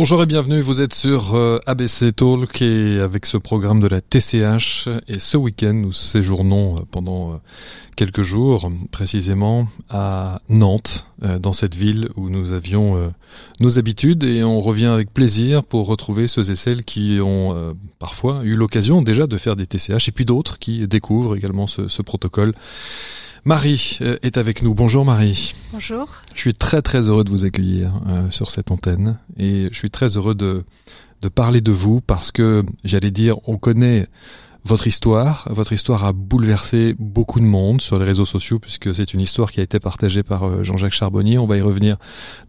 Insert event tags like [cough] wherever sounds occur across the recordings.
Bonjour et bienvenue, vous êtes sur euh, ABC Talk et avec ce programme de la TCH et ce week-end nous séjournons euh, pendant euh, quelques jours précisément à Nantes, dans cette ville où nous avions nos habitudes et on revient avec plaisir pour retrouver ceux et celles qui ont parfois eu l'occasion déjà de faire des TCH et puis d'autres qui découvrent également ce, ce protocole. Marie euh, est avec nous. Bonjour Marie. Bonjour. Je suis très très heureux de vous accueillir euh, sur cette antenne et je suis très heureux de, de parler de vous parce que j'allais dire on connaît votre histoire. Votre histoire a bouleversé beaucoup de monde sur les réseaux sociaux puisque c'est une histoire qui a été partagée par euh, Jean-Jacques Charbonnier. On va y revenir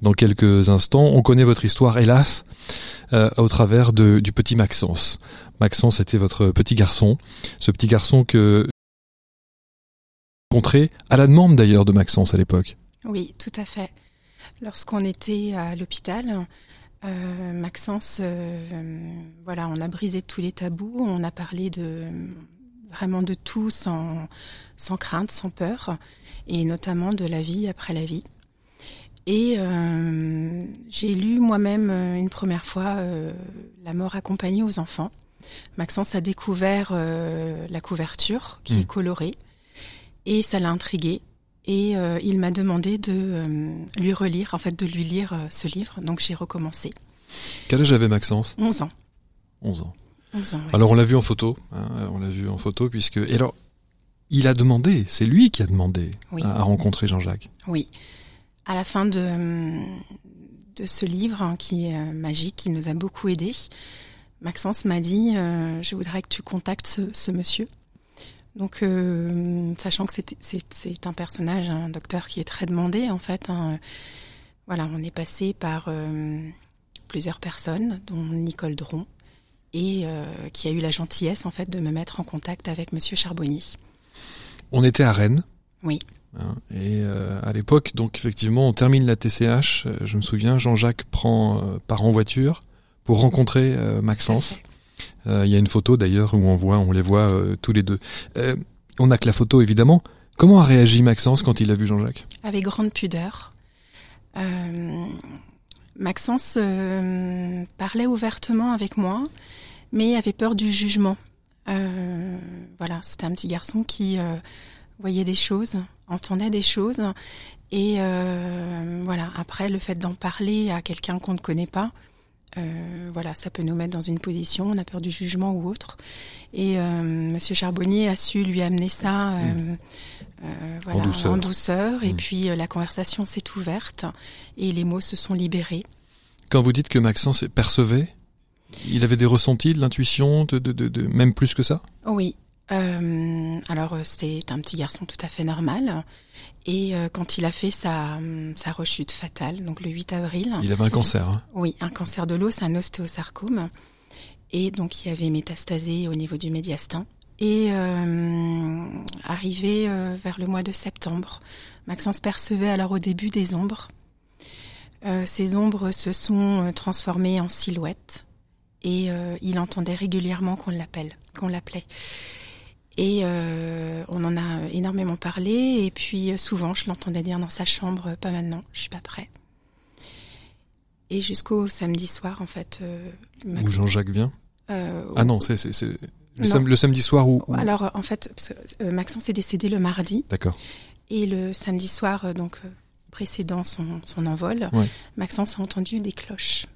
dans quelques instants. On connaît votre histoire, hélas, au travers de, du petit Maxence. Maxence était votre petit garçon, ce petit garçon que à la demande d'ailleurs de Maxence à l'époque. Oui, tout à fait. Lorsqu'on était à l'hôpital, euh, Maxence, euh, voilà, on a brisé tous les tabous, on a parlé de vraiment de tout sans, sans crainte, sans peur, et notamment de la vie après la vie. Et euh, j'ai lu moi-même une première fois La mort accompagnée aux enfants. Maxence a découvert la couverture qui est hmm. colorée et ça l'a intrigué. Et euh, il m'a demandé de euh, lui relire, en fait, de lui lire euh, ce livre. Donc j'ai recommencé. Quel âge avait Maxence? 11 ans. 11 ans. 11 ans Alors on l'a vu en photo, hein, on l'a vu en photo puisque et alors il a demandé, c'est lui qui a demandé à, rencontrer Jean-Jacques. Oui. À la fin de de ce livre hein, qui est magique, qui nous a beaucoup aidés, Maxence m'a dit je voudrais que tu contactes ce, ce monsieur donc, euh, sachant que c'est un personnage, un docteur qui est très demandé, en fait, hein, voilà, on est passé par euh, plusieurs personnes, dont Nicole Dron, et euh, qui a eu la gentillesse, en fait, de me mettre en contact avec Monsieur Charbonnier. On était à Rennes. Oui. Hein, et à l'époque, donc effectivement, on termine la TCH. Je me souviens, Jean-Jacques prend part en voiture pour rencontrer Maxence. Euh, il y a une photo d'ailleurs où on voit, on les voit euh, tous les deux. Euh, on n'a que la photo évidemment. Comment a réagi Maxence quand il a vu Jean-Jacques? Avec grande pudeur. Maxence parlait ouvertement avec moi, mais avait peur du jugement. voilà, c'était un petit garçon qui voyait des choses, entendait des choses, et voilà. Après, le fait d'en parler à quelqu'un qu'on ne connaît pas, euh, voilà, ça peut nous mettre dans une position, on a peur du jugement ou autre. Et euh, Monsieur Charbonnier a su lui amener ça euh, mm. euh voilà, en douceur. Et mm. puis euh, la conversation s'est ouverte et les mots se sont libérés. Quand vous dites que Maxence percevait, il avait des ressentis, de l'intuition, de, de, de, de, même plus que ça? Oui, euh, alors euh, c'était un petit garçon tout à fait normal. Et euh, quand il a fait sa, sa rechute fatale, donc le 8 avril. Il avait un cancer. Hein. Oui, un cancer de l'os, un ostéosarcome. Et donc il avait métastasé au niveau du médiastin. Et arrivé vers le mois de septembre, Maxence percevait alors au début des ombres. ces ombres se sont transformées en silhouettes et il entendait régulièrement qu'on l'appelle, qu'on l'appelait. Et euh, on en a énormément parlé. Et puis euh, souvent, je l'entendais dire dans sa chambre, euh, pas maintenant, je suis pas prêt. Et jusqu'au samedi soir, en fait. où Jean-Jacques vient? Ah non, c'est le, le, samedi soir où, Alors en fait, Maxence est décédé le mardi. D'accord. Et le samedi soir, donc précédant son, son envol, Maxence a entendu des cloches.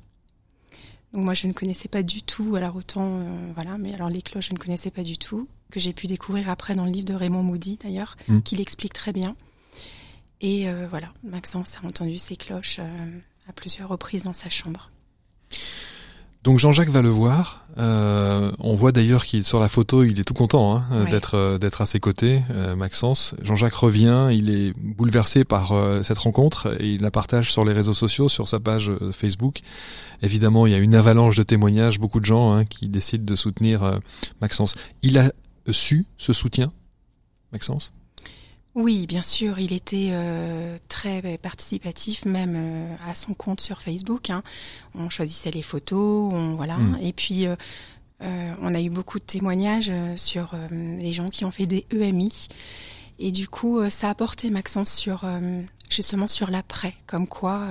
Donc moi je ne connaissais pas du tout, alors autant voilà, mais alors les cloches je ne connaissais pas du tout que j'ai pu découvrir après dans le livre de Raymond Moody d'ailleurs, mm. qui l'explique très bien. Et euh, voilà, Maxence a entendu ces cloches euh, à plusieurs reprises dans sa chambre. Donc Jean-Jacques va le voir. Euh, on voit d'ailleurs qu'il sur la photo, il est tout content hein, d'être d'être à ses côtés, Maxence. Jean-Jacques revient, il est bouleversé par cette rencontre et il la partage sur les réseaux sociaux, sur sa page Facebook. Évidemment, il y a une avalanche de témoignages, beaucoup de gens hein, qui décident de soutenir Maxence. Il a su ce soutien, Maxence? Oui, bien sûr, il était euh, très participatif, même euh, à son compte sur Facebook. Hein. On choisissait les photos, on, voilà. Hmm. Et puis, euh, on a eu beaucoup de témoignages sur les gens qui ont fait des EMI. Et du coup, ça a porté Maxence sur justement sur l'après, comme quoi,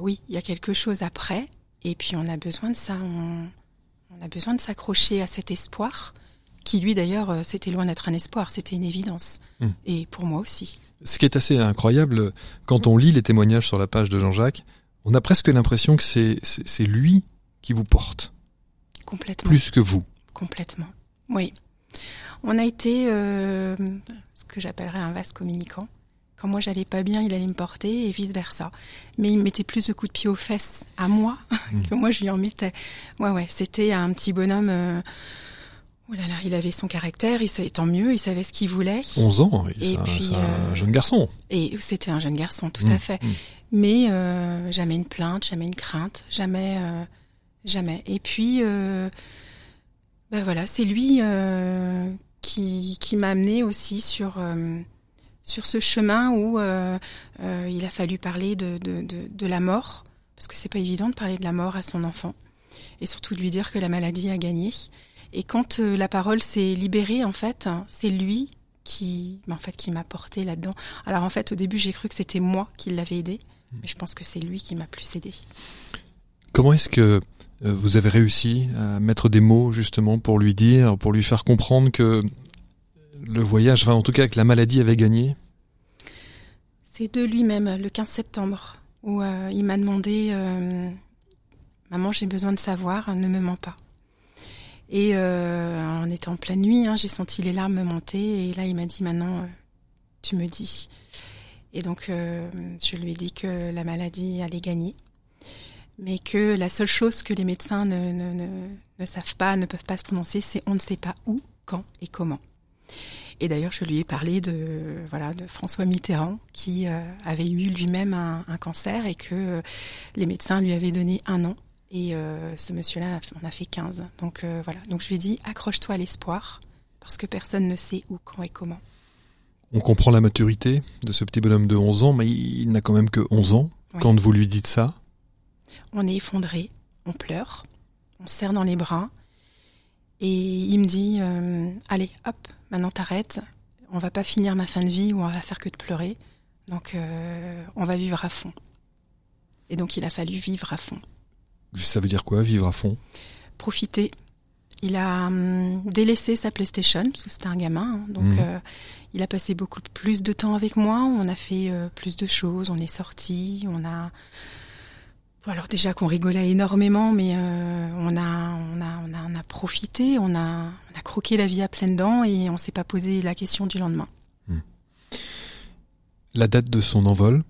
oui, il y a quelque chose après. Et puis on a besoin de ça, on, a besoin de s'accrocher à cet espoir, qui lui d'ailleurs, euh, c'était loin d'être un espoir, c'était une évidence. Hmm. Et pour moi aussi. Ce qui est assez incroyable, quand on lit les témoignages sur la page de Jean-Jacques, on a presque l'impression que c'est lui qui vous porte. Complètement. Plus que vous. Complètement. Oui. On a été euh, ce que j'appellerais un vaste communicant. Quand moi j'allais pas bien, il allait me porter et vice versa. Mais il mettait plus de coups de pied aux fesses à moi [laughs] mmh. que moi je lui en mettais. Ouais ouais, c'était un petit bonhomme. Euh, oh là là, il avait son caractère, il savait tant mieux, il savait ce qu'il voulait. 11 ans, c'est un, euh, jeune garçon. Et c'était un jeune garçon, tout à mmh. fait. Mmh. Mais euh, jamais une plainte, jamais une crainte, jamais, jamais. Et puis, ben voilà, c'est lui qui, qui m'a amené aussi sur sur ce chemin où euh, euh, il a fallu parler de, de, de, de la mort, parce que c'est pas évident de parler de la mort à son enfant, et surtout de lui dire que la maladie a gagné. Et quand euh, la parole s'est libérée, en fait, c'est lui qui, en fait, qui m'a porté là-dedans. Alors en fait, au début, j'ai cru que c'était moi qui l'avais aidé, mais je pense que c'est lui qui m'a plus aidé. Comment est-ce que vous avez réussi à mettre des mots justement pour lui dire, pour lui faire comprendre que le voyage, enfin en tout cas que la maladie avait gagné? C'est de lui-même, le 15 septembre, où euh, il m'a demandé euh, Maman, j'ai besoin de savoir, ne me mens pas. Et euh, on était en pleine nuit, hein, j'ai senti les larmes me monter, et là il m'a dit Maintenant, tu me dis. Et donc je lui ai dit que la maladie allait gagner, mais que la seule chose que les médecins ne, savent pas, ne peuvent pas se prononcer, c'est on ne sait pas où, quand et comment. Et d'ailleurs, je lui ai parlé de François Mitterrand qui euh, avait eu lui-même un, cancer et que euh, les médecins lui avaient donné un an. Et euh, ce monsieur-là en a fait 15. Donc voilà. Donc je lui ai dit accroche-toi à l'espoir parce que personne ne sait où, quand et comment. On comprend la maturité de ce petit bonhomme de 11 ans, mais il n'a quand même que 11 ans quand vous lui dites ça? On est effondré, on pleure, on serre dans les bras. Et il me dit, allez, hop, maintenant t'arrêtes, on va pas finir ma fin de vie où on va faire que de pleurer, donc euh, on va vivre à fond. Et donc il a fallu vivre à fond. Ça veut dire quoi, vivre à fond? Profiter. Il a hum, délaissé sa PlayStation, parce que c'était un gamin, hein. donc mmh. euh, il a passé beaucoup plus de temps avec moi, on a fait euh, plus de choses, on est sortis, on a alors déjà qu'on rigolait énormément, mais euh, on, a, on, a, on, a, on a profité, on a, on a croqué la vie à pleines dents et on s'est pas posé la question du lendemain. Hmm. La date de son envol?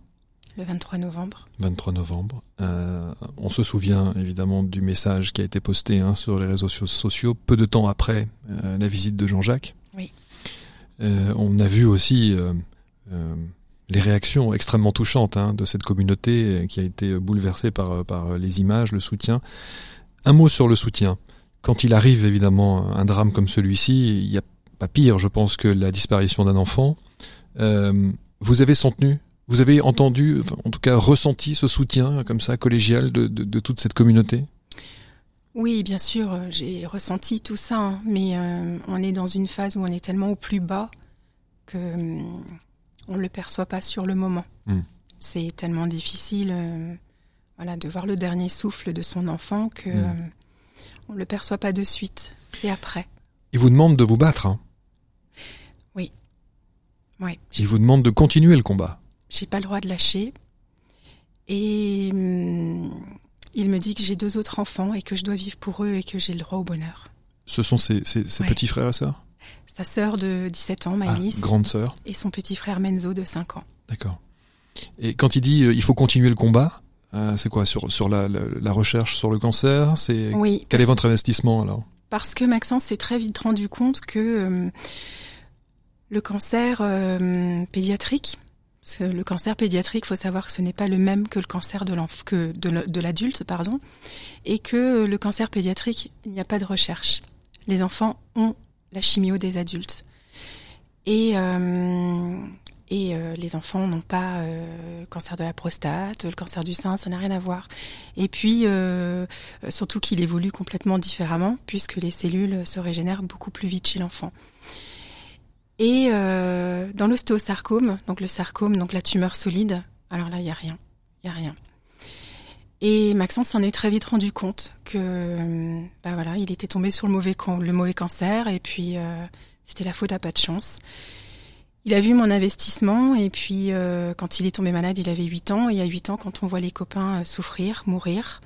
Le 23 novembre. 23 novembre. Euh, on se souvient évidemment du message qui a été posté hein, sur les réseaux sociaux peu de temps après euh, la visite de Jean-Jacques. Oui. on a vu aussi les réactions extrêmement touchantes hein, de cette communauté euh, qui a été bouleversée par, euh, par les images, le soutien. Un mot sur le soutien. Quand il arrive évidemment un drame comme celui-ci, il n'y a pas pire, je pense, que la disparition d'un enfant. Euh, vous avez sentenu, vous avez entendu, en tout cas ressenti ce soutien comme ça collégial de, de, toute cette communauté? Oui, bien sûr, j'ai ressenti tout ça, hein, mais on est dans une phase où on est tellement au plus bas que hum, on le perçoit pas sur le moment. Hmm. C'est tellement difficile, euh, voilà, de voir le dernier souffle de son enfant que euh, on le perçoit pas de suite. C'est après. Il vous demande de vous battre. Hein? Oui. Oui. Il vous demande de continuer le combat. J'ai pas le droit de lâcher. Et hmm, il me dit que j'ai deux autres enfants et que je dois vivre pour eux et que j'ai le droit au bonheur. Ce sont ses, petits frères et sœurs? Sa sœur de 17 ans, Maëlys. Ah, grande sœur. Et son petit frère Menzo de 5 ans. D'accord. Et quand il dit euh, il faut continuer le combat, euh, c'est quoi? Sur sur la, la, recherche sur le cancer C'est oui, quel est votre investissement alors? Parce que Maxence s'est très vite rendu compte que euh, le cancer pédiatrique, le cancer pédiatrique, faut savoir que ce n'est pas le même que le cancer de l'adulte, pardon, et que le cancer pédiatrique, il n'y a pas de recherche. Les enfants ont la chimio des adultes. Et, euh, euh, les enfants n'ont pas euh, cancer de la prostate, le cancer du sein, ça n'a rien à voir. Et puis, surtout qu'il évolue complètement différemment, puisque les cellules se régénèrent beaucoup plus vite chez l'enfant. Et dans l'ostéosarcome, donc le sarcome, donc la tumeur solide, alors là, il n'y a rien. Il n'y a rien. Et Maxence s'en est très vite rendu compte que, bah voilà, il était tombé sur le mauvais, le mauvais cancer et puis euh, c'était la faute à pas de chance. Il a vu mon investissement et puis euh, quand il est tombé malade, il avait 8 ans et à 8 ans, quand on voit les copains euh, souffrir, mourir,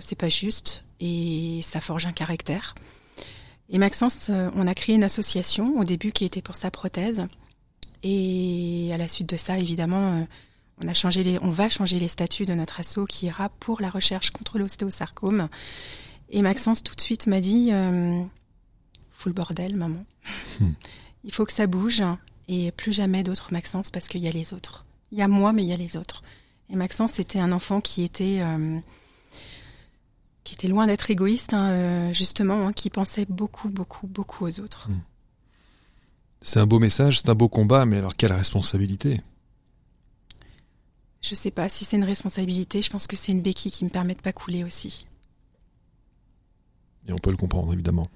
c'est pas juste et ça forge un caractère. Et Maxence, on a créé une association au début qui était pour sa prothèse et à la suite de ça, évidemment on a changé les, on va changer les statuts de notre asso qui ira pour la recherche contre l'ostéosarcome. Et Maxence tout de suite m'a dit, euh, le bordel, maman. Hmm. [laughs] Il faut que ça bouge et plus jamais d'autres Maxence parce qu'il y a les autres. Il y a moi, mais il y a les autres. Et Maxence, c'était un enfant qui était euh, qui était loin d'être égoïste, hein, euh, justement, hein, qui pensait beaucoup, beaucoup, beaucoup aux autres. Hmm. C'est un beau message, c'est un beau combat, mais alors quelle responsabilité? Je sais pas si c'est une responsabilité, je pense que c'est une béquille qui me permet de pas couler aussi. Et on peut le comprendre évidemment.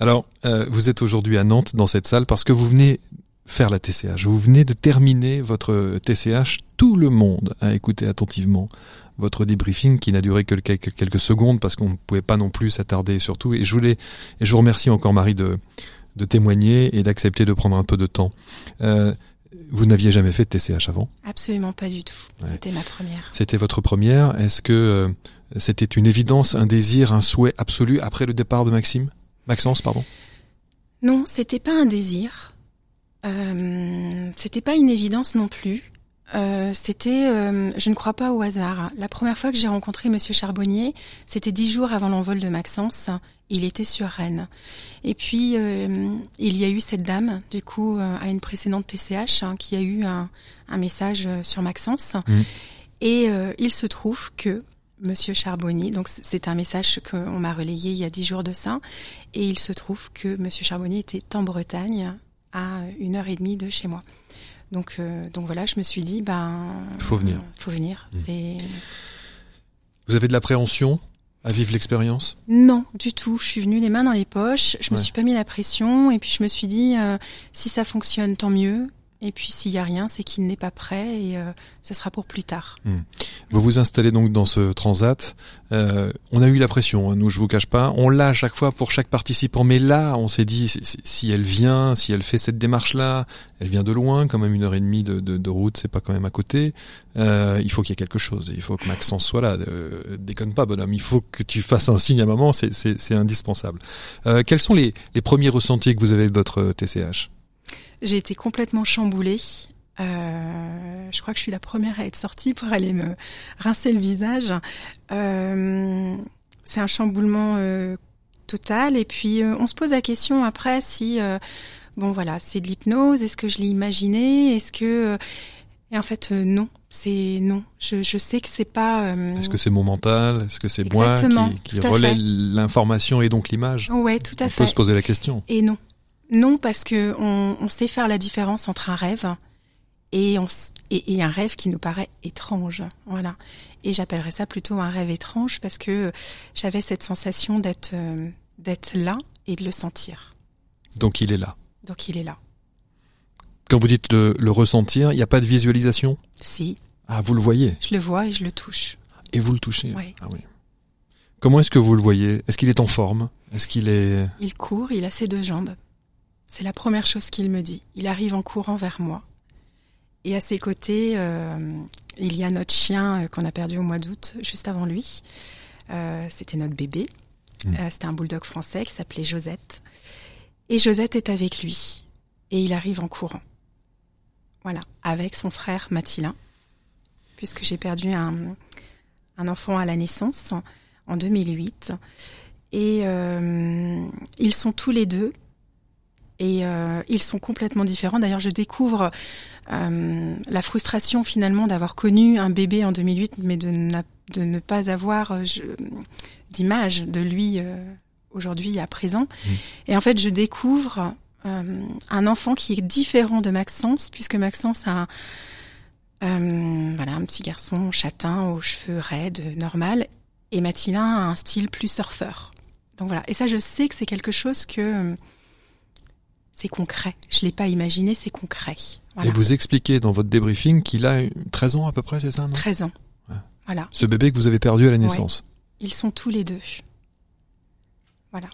Alors, euh, vous êtes aujourd'hui à Nantes dans cette salle parce que vous venez faire la TCH. Vous venez de terminer votre TCH. Tout le monde a écouté attentivement votre débriefing qui n'a duré que quelques secondes parce qu'on ne pouvait pas non plus s'attarder sur tout. Et je voulais, et je vous remercie encore Marie de, de témoigner et d'accepter de prendre un peu de temps. Euh, vous n'aviez jamais fait de TCH avant Absolument pas du tout. C'était ma première. C'était votre première. Est-ce que euh, c'était une évidence, un désir, un souhait absolu après le départ de Maxime? Maxence, pardon Non, c'était pas un désir. Euh, c'était pas une évidence non plus. Euh, c'était, euh, je ne crois pas au hasard. La première fois que j'ai rencontré Monsieur Charbonnier, c'était dix jours avant l'envol de Maxence. Il était sur Rennes. Et puis euh, il y a eu cette dame, du coup, à une précédente TCH, hein, qui a eu un, message sur Maxence. Mmh. Et il se trouve que Monsieur Charbonnier, donc c'est un message qu'on m'a relayé il y a dix jours de ça, et il se trouve que Monsieur Charbonnier était en Bretagne, à une heure et demie de chez moi. Donc, euh, donc voilà, je me suis dit, ben, faut venir. Faut venir. Mmh. C'est. Vous avez de l'appréhension à vivre l'expérience? Non, du tout. Je suis venue les mains dans les poches. Je me suis pas mis la pression et puis je me suis dit, euh, si ça fonctionne, tant mieux. Et puis s'il y a rien, c'est qu'il n'est pas prêt et euh, ce sera pour plus tard. Hmm. Vous vous installez donc dans ce transat. Euh, on a eu la pression, hein, nous je vous cache pas. On l'a à chaque fois pour chaque participant, mais là on s'est dit si elle vient, si elle fait cette démarche-là, elle vient de loin, quand même une heure et demie de, de, de route, c'est pas quand même à côté. Euh, il faut qu'il y ait quelque chose. Il faut que Maxence soit là. Euh, déconne pas, bonhomme. Il faut que tu fasses un signe à maman. C'est indispensable. Euh, quels sont les, les premiers ressentis que vous avez de votre TCH j'ai été complètement chamboulée. Euh, je crois que je suis la première à être sortie pour aller me rincer le visage. Euh, c'est un chamboulement euh, total. Et puis, on se pose la question après si, bon voilà, c'est de l'hypnose. Est-ce que je l'ai imaginé? Est-ce que et en fait, non, c'est non. Je, je, sais que c'est pas. Est-ce que c'est mon mental? Est-ce que c'est moi qui, qui relaie l'information et donc l'image? Ouais, tout à on fait. On peut se poser la question. Et non, non, parce que on, sait faire la différence entre un rêve et, on, et, un rêve qui nous paraît étrange. Voilà. Et j'appellerais ça plutôt un rêve étrange parce que j'avais cette sensation d'être euh, d'être là et de le sentir. Donc il est là. Donc il est là. Quand vous dites le, le ressentir, il n'y a pas de visualisation? Si. Ah, vous le voyez? Je le vois et je le touche. Et vous le touchez? Oui. Ah oui. Comment est-ce que vous le voyez? Est-ce qu'il est en forme? Est-ce qu'il est... Il court, il a ses deux jambes. C'est la première chose qu'il me dit. Il arrive en courant vers moi. Et à ses côtés, euh, il y a notre chien euh, qu'on a perdu au mois d'août, juste avant lui. Euh, c'était notre bébé. Mmh. c'était un bulldog français qui s'appelait Josette. Et Josette est avec lui. Et il arrive en courant. Voilà, avec son frère Mathilin, puisque j'ai perdu un, un, enfant à la naissance en 2008. Et ils sont tous les deux et euh, ils sont complètement différents. D'ailleurs, je découvre euh, la frustration finalement d'avoir connu un bébé en 2008, mais de, de ne pas avoir euh, d'image de lui euh, aujourd'hui à présent. Mmh. Et en fait, je découvre euh, un enfant qui est différent de Maxence, puisque Maxence a un, euh, voilà, un petit garçon châtain aux cheveux raides, normal, et Mathilin a un style plus surfeur. Donc voilà. Et ça, je sais que c'est quelque chose que c'est concret. Je l'ai pas imaginé, c'est concret. Et vous expliquez dans votre débriefing qu'il a 13 ans à peu près, c'est ça non? 13 ans. Voilà. Ce bébé que vous avez perdu à la naissance. Ils sont tous les deux. Voilà.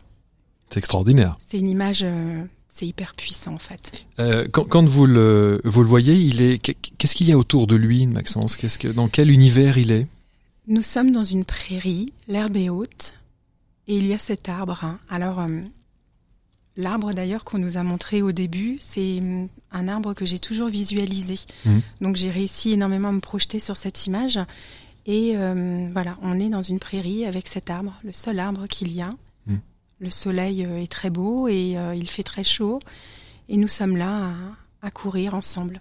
C'est extraordinaire. C'est une image, euh, c'est hyper puissant en fait. Euh, quand, quand, vous le vous le voyez, il est qu'est-ce qu'il y a autour de lui, Maxence? Qu'est-ce que dans quel univers il est? Nous sommes dans une prairie, l'herbe est haute et il y a cet arbre. Hein. Alors euh, L'arbre d'ailleurs qu'on nous a montré au début, c'est hum, un arbre que j'ai toujours visualisé. Mmh. Donc j'ai réussi énormément à me projeter sur cette image. Et euh, voilà, on est dans une prairie avec cet arbre, le seul arbre qu'il y a. Mmh. Le soleil euh, est très beau et euh, il fait très chaud. Et nous sommes là à, courir ensemble.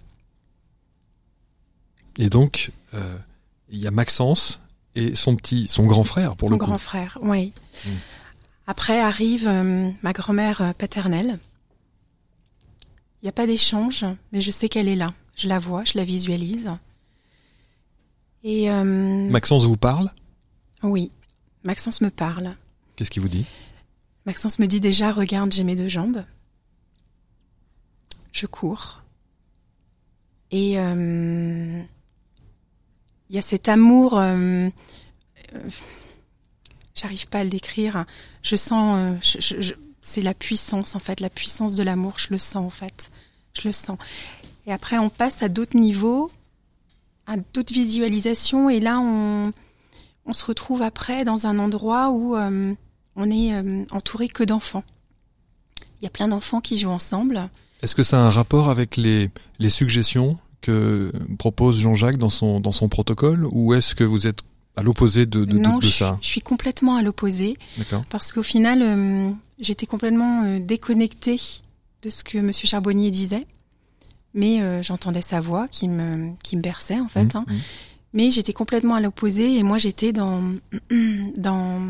Et donc, il y a Maxence et son petit, son grand frère pour le coup. Son grand frère, oui. Mmh. Après arrive euh, ma grand-mère euh, paternelle. Il n'y a pas d'échange, mais je sais qu'elle est là. Je la vois, je la visualise. Et euh, Maxence vous parle? Oui, Maxence me parle. Qu'est-ce qu'il vous dit? Maxence me dit déjà, regarde, j'ai mes deux jambes. Je cours. Et il y a cet amour j'arrive pas à le décrire. Je sens, euh, c'est la puissance en fait, la puissance de l'amour. Je le sens en fait, je le sens. Et après, on passe à d'autres niveaux, à d'autres visualisations, et là, on, se retrouve après dans un endroit où euh, on est euh, entouré que d'enfants. Il y a plein d'enfants qui jouent ensemble. Est-ce que ça a un rapport avec les, les suggestions que propose Jean-Jacques dans son, dans son protocole, ou est-ce que vous êtes à l'opposé de, de, non, de, ça je suis complètement à l'opposé. Parce qu'au final, euh, j'étais complètement euh, déconnectée de ce que Monsieur Charbonnier disait. Mais euh, j'entendais sa voix qui me, qui me berçait, en fait. Mmh, hein. mmh. Mais j'étais complètement à l'opposé et moi, j'étais dans, [clears throat] dans,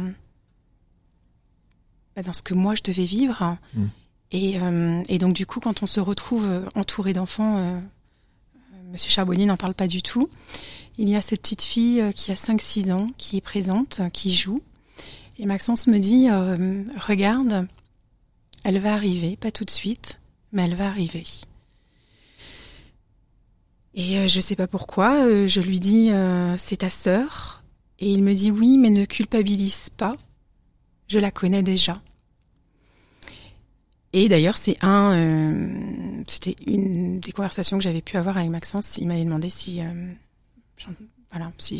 bah, dans ce que moi, je devais vivre. Mmh. Et, et, donc, du coup, quand on se retrouve entouré d'enfants, Monsieur Charbonnier n'en parle pas du tout. Il y a cette petite fille euh, qui a 5-6 ans, qui est présente, euh, qui joue. Et Maxence me dit, euh, regarde, elle va arriver, pas tout de suite, mais elle va arriver. Et je sais pas pourquoi, je lui dis, c'est ta sœur. Et il me dit, oui, mais ne culpabilise pas, je la connais déjà. Et d'ailleurs, c'est un, c'était une des conversations que j'avais pu avoir avec Maxence. Il m'avait demandé si voilà, si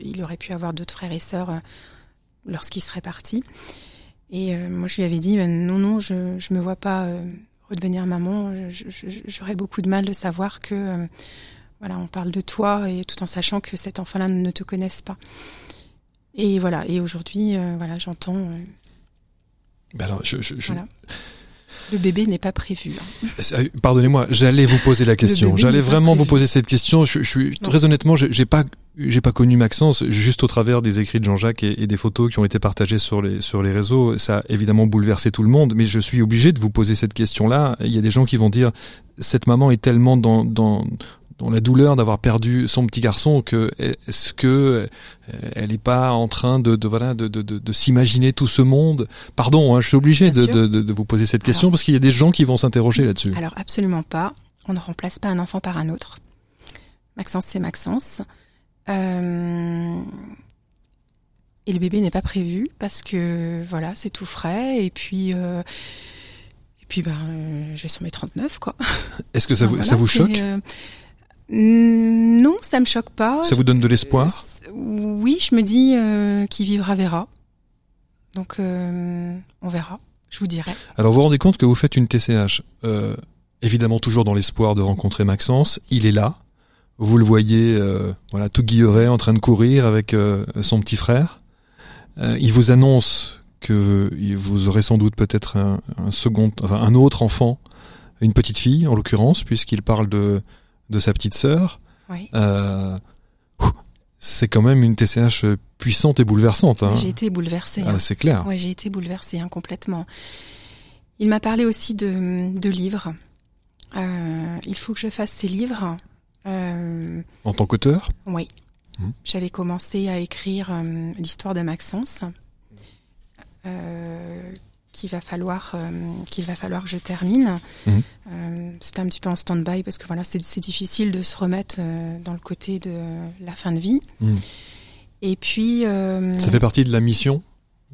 il aurait pu avoir d'autres frères et sœurs euh, lorsqu'il serait parti. Et euh, moi, je lui avais dit, euh, non, non, je ne me vois pas redevenir maman. J'aurais beaucoup de mal de savoir que, voilà, on parle de toi et tout en sachant que cet enfant-là ne te connaisse pas. Et voilà. Et aujourd'hui, voilà, j'entends. Ben alors, je, voilà. Le bébé n'est pas prévu. Hein. Pardonnez-moi, j'allais vous poser la question. J'allais vraiment vous poser cette question. Je, je suis très honnêtement, j'ai pas j'ai pas connu Maxence juste au travers des écrits de Jean-Jacques et, des photos qui ont été partagées sur les sur les réseaux. Ça a évidemment bouleversé tout le monde, mais je suis obligé de vous poser cette question-là. Il y a des gens qui vont dire cette maman est tellement dans dans dans la douleur d'avoir perdu son petit garçon que est-ce que euh, elle n'est pas en train de, de voilà de, de, de s'imaginer tout ce monde? Pardon, hein, je suis obligé de, de, vous poser cette question parce qu'il y a des gens qui vont s'interroger là-dessus. Alors absolument pas. On ne remplace pas un enfant par un autre. Maxence, c'est Maxence. Euh... Et le bébé n'est pas prévu parce que voilà, c'est tout frais et puis euh... et puis ben euh, je vais sur mes 39 quoi. Est-ce que ça vous ça vous choque? Non, ça me choque pas. Ça vous donne de l'espoir? Euh, Oui, je me dis euh, qui vivra verra. Donc euh, on verra, je vous dirai. Alors vous vous rendez compte que vous faites une TCH, euh, évidemment toujours dans l'espoir de rencontrer Maxence. Il est là. Vous le voyez, euh, voilà, tout guilleret en train de courir avec son petit frère. il vous annonce que vous aurez sans doute peut-être un, un second, enfin un autre enfant, une petite fille en l'occurrence, puisqu'il parle de de sa petite sœur. Euh, c'est quand même une TCH puissante et bouleversante. Hein. J'ai été bouleversée. Ah, hein. C'est clair. Ouais, j'ai été bouleversée hein, complètement. Il m'a parlé aussi de, de livres. Euh, il faut que je fasse ces livres. Euh, en tant qu'auteur? Oui. Mmh. J'avais commencé à écrire euh, l'histoire de Maxence, qu'il va falloir euh, qu'il va falloir que je termine. Mhm. Euh, C'était un petit peu en stand-by parce que voilà, c'est difficile de se remettre euh, dans le côté de la fin de vie. Mhm. Et puis. Ça fait partie de la mission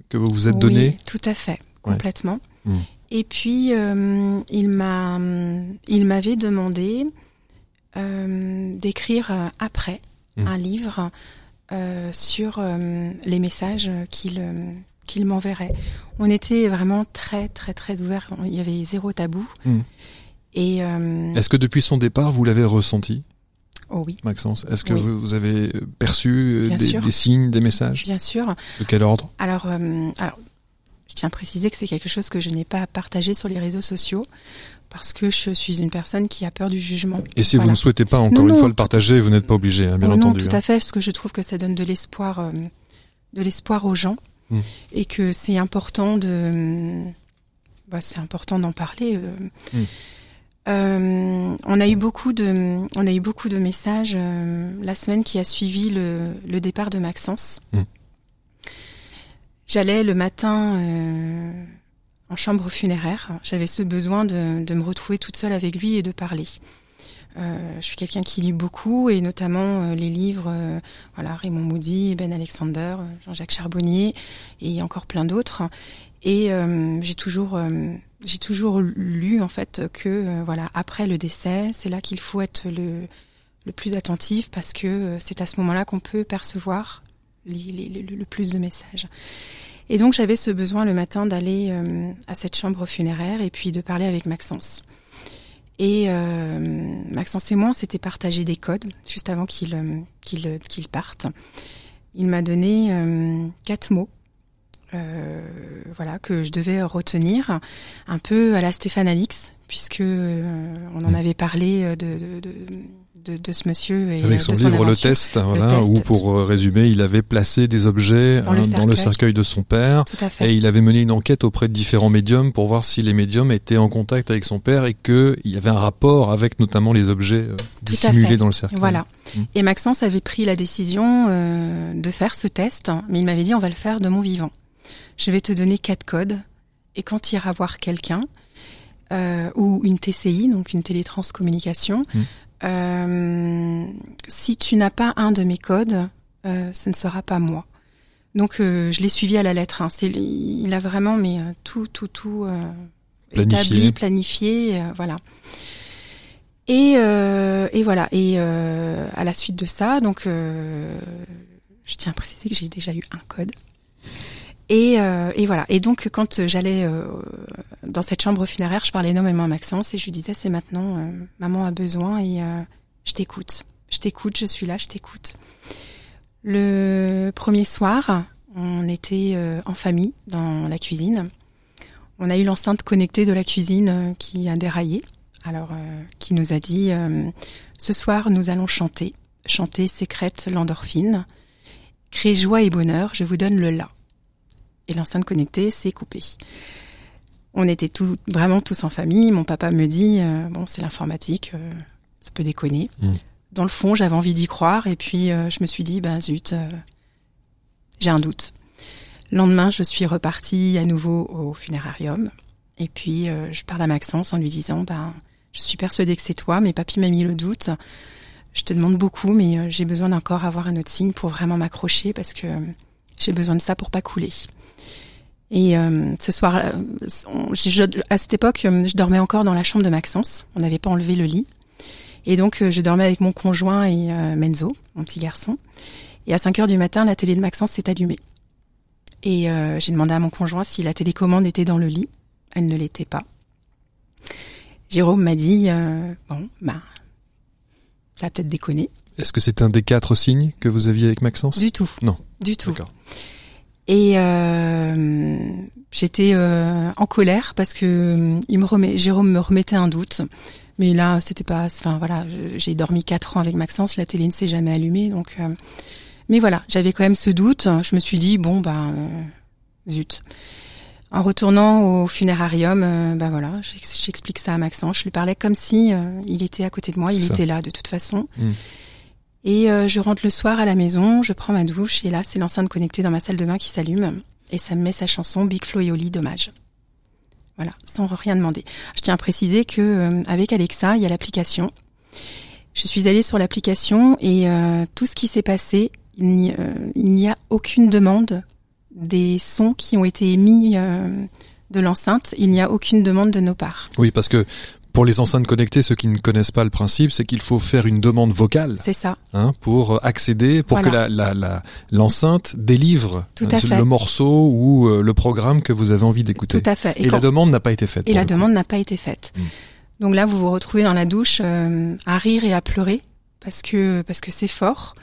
que vous vous êtes donnée? tout à fait, complètement. Hmm. Et puis il m'a, il m'avait demandé d'écrire après hmm. un livre sur les messages qu'il qu'il m'enverrait. On était vraiment très très très ouverts. Il y avait zéro tabou. Hmm. Et euh, est-ce que depuis son départ, vous l'avez ressenti? Oh oui. Maxence, est-ce que vous avez perçu euh, des, signes, des messages? Bien sûr. De quel ordre? Alors, euh, alors, je tiens à préciser que c'est quelque chose que je n'ai pas partagé sur les réseaux sociaux parce que je suis une personne qui a peur du jugement. Et si vous ne souhaitez pas encore une fois le partager, vous n'êtes pas obligé, hein, bien entendu. Non, tout à hein. fait, parce que je trouve que ça donne de l'espoir, de l'espoir aux gens. Mm. et que c'est important de, bah, c'est important d'en parler. Euh. Mm. Euh, on a eu beaucoup de, on a eu beaucoup de messages euh, la semaine qui a suivi le, le départ de Maxence. Mm. J'allais le matin en chambre funéraire. J'avais ce besoin de, de, me retrouver toute seule avec lui et de parler. Euh, je suis quelqu'un qui lit beaucoup et notamment euh, les livres, euh, voilà Raymond Moody, Ben Alexander, Jean-Jacques Charbonnier et encore plein d'autres. Et j'ai toujours, j'ai toujours lu en fait que voilà après le décès, c'est là qu'il faut être le, le plus attentif parce que c'est à ce moment-là qu'on peut percevoir le plus de messages. Et donc j'avais ce besoin le matin d'aller à cette chambre funéraire et puis de parler avec Maxence. Et euh, Maxence et moi, on s'était partagé des codes juste avant qu'il euh, qu'il qu'il parte. Il m'a donné euh, quatre mots, euh, voilà, que je devais retenir, un peu à la Stéphane Alix, puisque euh, on en mmh. avait parlé de, de, de de, de ce monsieur. Et Avec son livre Le Test, voilà, où pour euh, résumer, il avait placé des objets dans, le, hein, cercueil. de son père. Et il avait mené une enquête auprès de différents médiums pour voir si les médiums étaient en contact avec son père et qu'il y avait un rapport avec notamment les objets euh, dissimulés dans le cercueil. Voilà. Mm. Et Maxence avait pris la décision euh, de faire ce test, mais il m'avait dit on va le faire de mon vivant. Je vais te donner quatre codes et quand tu iras voir quelqu'un, euh, ou une TCI, donc une télétranscommunication, mm. Euh, si tu n'as pas un de mes codes, euh, ce ne sera pas moi. Donc euh, je l'ai suivi à la lettre. Hein. C'est, il a vraiment mais tout, tout, tout établi, planifié, voilà. Et, et voilà. Et à la suite de ça, donc je tiens à préciser que j'ai déjà eu un code. Et, euh, et, voilà. Et donc, quand j'allais euh, dans cette chambre funéraire, je parlais énormément à Maxence et je lui disais c'est maintenant, euh, maman a besoin et je t'écoute. Je t'écoute, je suis là, je t'écoute. Le premier soir, on était en famille dans la cuisine. On a eu l'enceinte connectée de la cuisine qui a déraillé. Alors, qui nous a dit ce soir, nous allons chanter. Chanter sécrète l'endorphine. Créer joie et bonheur, je vous donne le là et l'enceinte connectée s'est coupée. On était tout, vraiment tous en famille. Mon papa me dit euh, bon, c'est l'informatique, euh, ça peut déconner. Mm. Dans le fond, j'avais envie d'y croire et puis euh, je me suis dit ben zut, j'ai un doute. Le lendemain, je suis repartie à nouveau au funérarium et puis je parle à Maxence en lui disant ben je suis persuadée que c'est toi, mais papy m'a mis le doute. Je te demande beaucoup, mais j'ai besoin d'encore avoir un autre signe pour vraiment m'accrocher parce que j'ai besoin de ça pour pas couler. Et euh, ce soir, euh, à cette époque, euh, je dormais encore dans la chambre de Maxence. On n'avait pas enlevé le lit. Et donc, je dormais avec mon conjoint et Menzo, mon petit garçon. Et à 5 heures du matin, la télé de Maxence s'est allumée. Et j'ai demandé à mon conjoint si la télécommande était dans le lit. Elle ne l'était pas. Jérôme m'a dit, bon, bah, ça a peut-être déconné. Est-ce que c'est un des quatre signes que vous aviez avec Maxence? Du tout. Non. Du tout. Et euh, j'étais euh, en colère parce que euh, il me remet, Jérôme me remettait un doute. Mais là, c'était pas. Enfin voilà, j'ai dormi quatre ans avec Maxence, la télé ne s'est jamais allumée, donc. Euh, mais voilà, j'avais quand même ce doute. Je me suis dit bon ben zut. En retournant au funérarium, ben voilà, j'explique ça à Maxence. Je lui parlais comme si il était à côté de moi, il était là de toute façon. Hmm. Et euh, je rentre le soir à la maison, je prends ma douche et là c'est l'enceinte connectée dans ma salle de bain qui s'allume et ça me met sa chanson Big Flo et Oli dommage. Voilà, sans rien demander. Je tiens à préciser que euh, avec Alexa, il y a l'application. Je suis allée sur l'application et euh, tout ce qui s'est passé, il n'y euh, a aucune demande des sons qui ont été émis euh, de l'enceinte. Il n'y a aucune demande de nos parts. Oui, parce que pour les enceintes connectées, ceux qui ne connaissent pas le principe, c'est qu'il faut faire une demande vocale. C'est ça. Hein, pour accéder, pour que la, la, l'enceinte délivre Tout à le morceau ou le programme que vous avez envie d'écouter. Tout à fait. Et, la demande n'a pas été faite. Et la demande n'a pas été faite. Hmm. Donc là, vous vous retrouvez dans la douche à rire et à pleurer parce que parce que c'est fort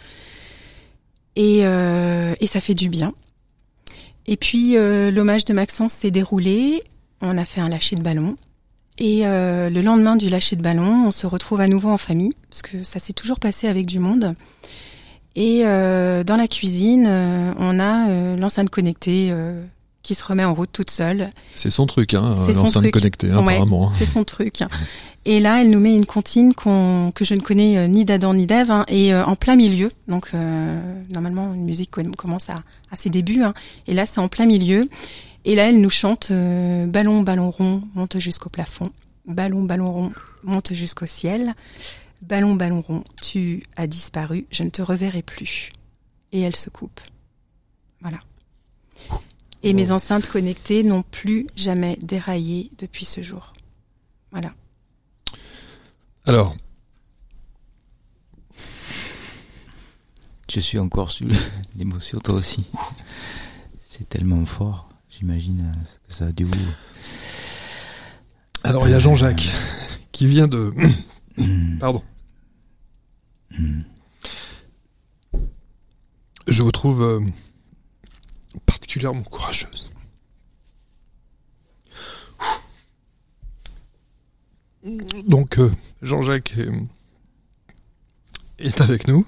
et, euh, et ça fait du bien. Et puis euh, l'hommage de Maxence s'est déroulé, on a fait un lâcher de ballon et euh, le lendemain du lâcher de ballon, on se retrouve à nouveau en famille parce que ça s'est toujours passé avec du monde. Et euh, dans la cuisine, euh, on a euh, l'enceinte connectée qui se remet en route toute seule. C'est son truc, hein, l'enceinte connectée, hein, apparemment. C'est son truc. [laughs] Et là, elle nous met une comptine qu'on que je ne connais euh, ni d'Adam ni d'Ève, hein, et euh, en plein milieu. Donc, euh, normalement, une musique commence à, à ses débuts. Hein, et là, c'est en plein milieu. Et là, elle nous chante Ballon, ballon rond, monte jusqu'au plafond. Ballon, ballon rond, monte jusqu'au ciel. Ballon, ballon rond, tu as disparu, je ne te reverrai plus. Et elle se coupe. Voilà. Et mes enceintes connectées n'ont plus jamais déraillé depuis ce jour. Voilà. Alors. Je suis encore sous [laughs] l'émotion, toi aussi. C'est tellement fort, j'imagine euh, que ça a dû vous. Alors il y a Jean-Jacques [laughs] qui vient de. [coughs] Hmm. Pardon. Je vous trouve euh, particulièrement courageuse. Donc euh, Jean-Jacques est, avec nous.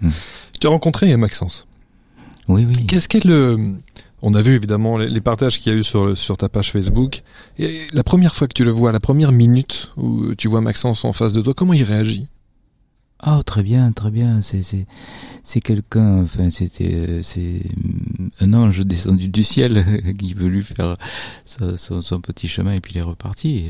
Hmm. Je t'ai rencontré Maxence. Oui, oui. Qu'est-ce qu'est le... On a vu évidemment les, partages qu'il y a eu sur, sur ta page Facebook. Et la première fois que tu le vois, la première minute où tu vois Maxence en face de toi, comment il réagit? Oh, très bien, très bien. C'est c'est c'est quelqu'un. Enfin, c'était c'est un ange descendu du ciel [laughs] qui veut lui faire son, son, petit chemin et puis il est reparti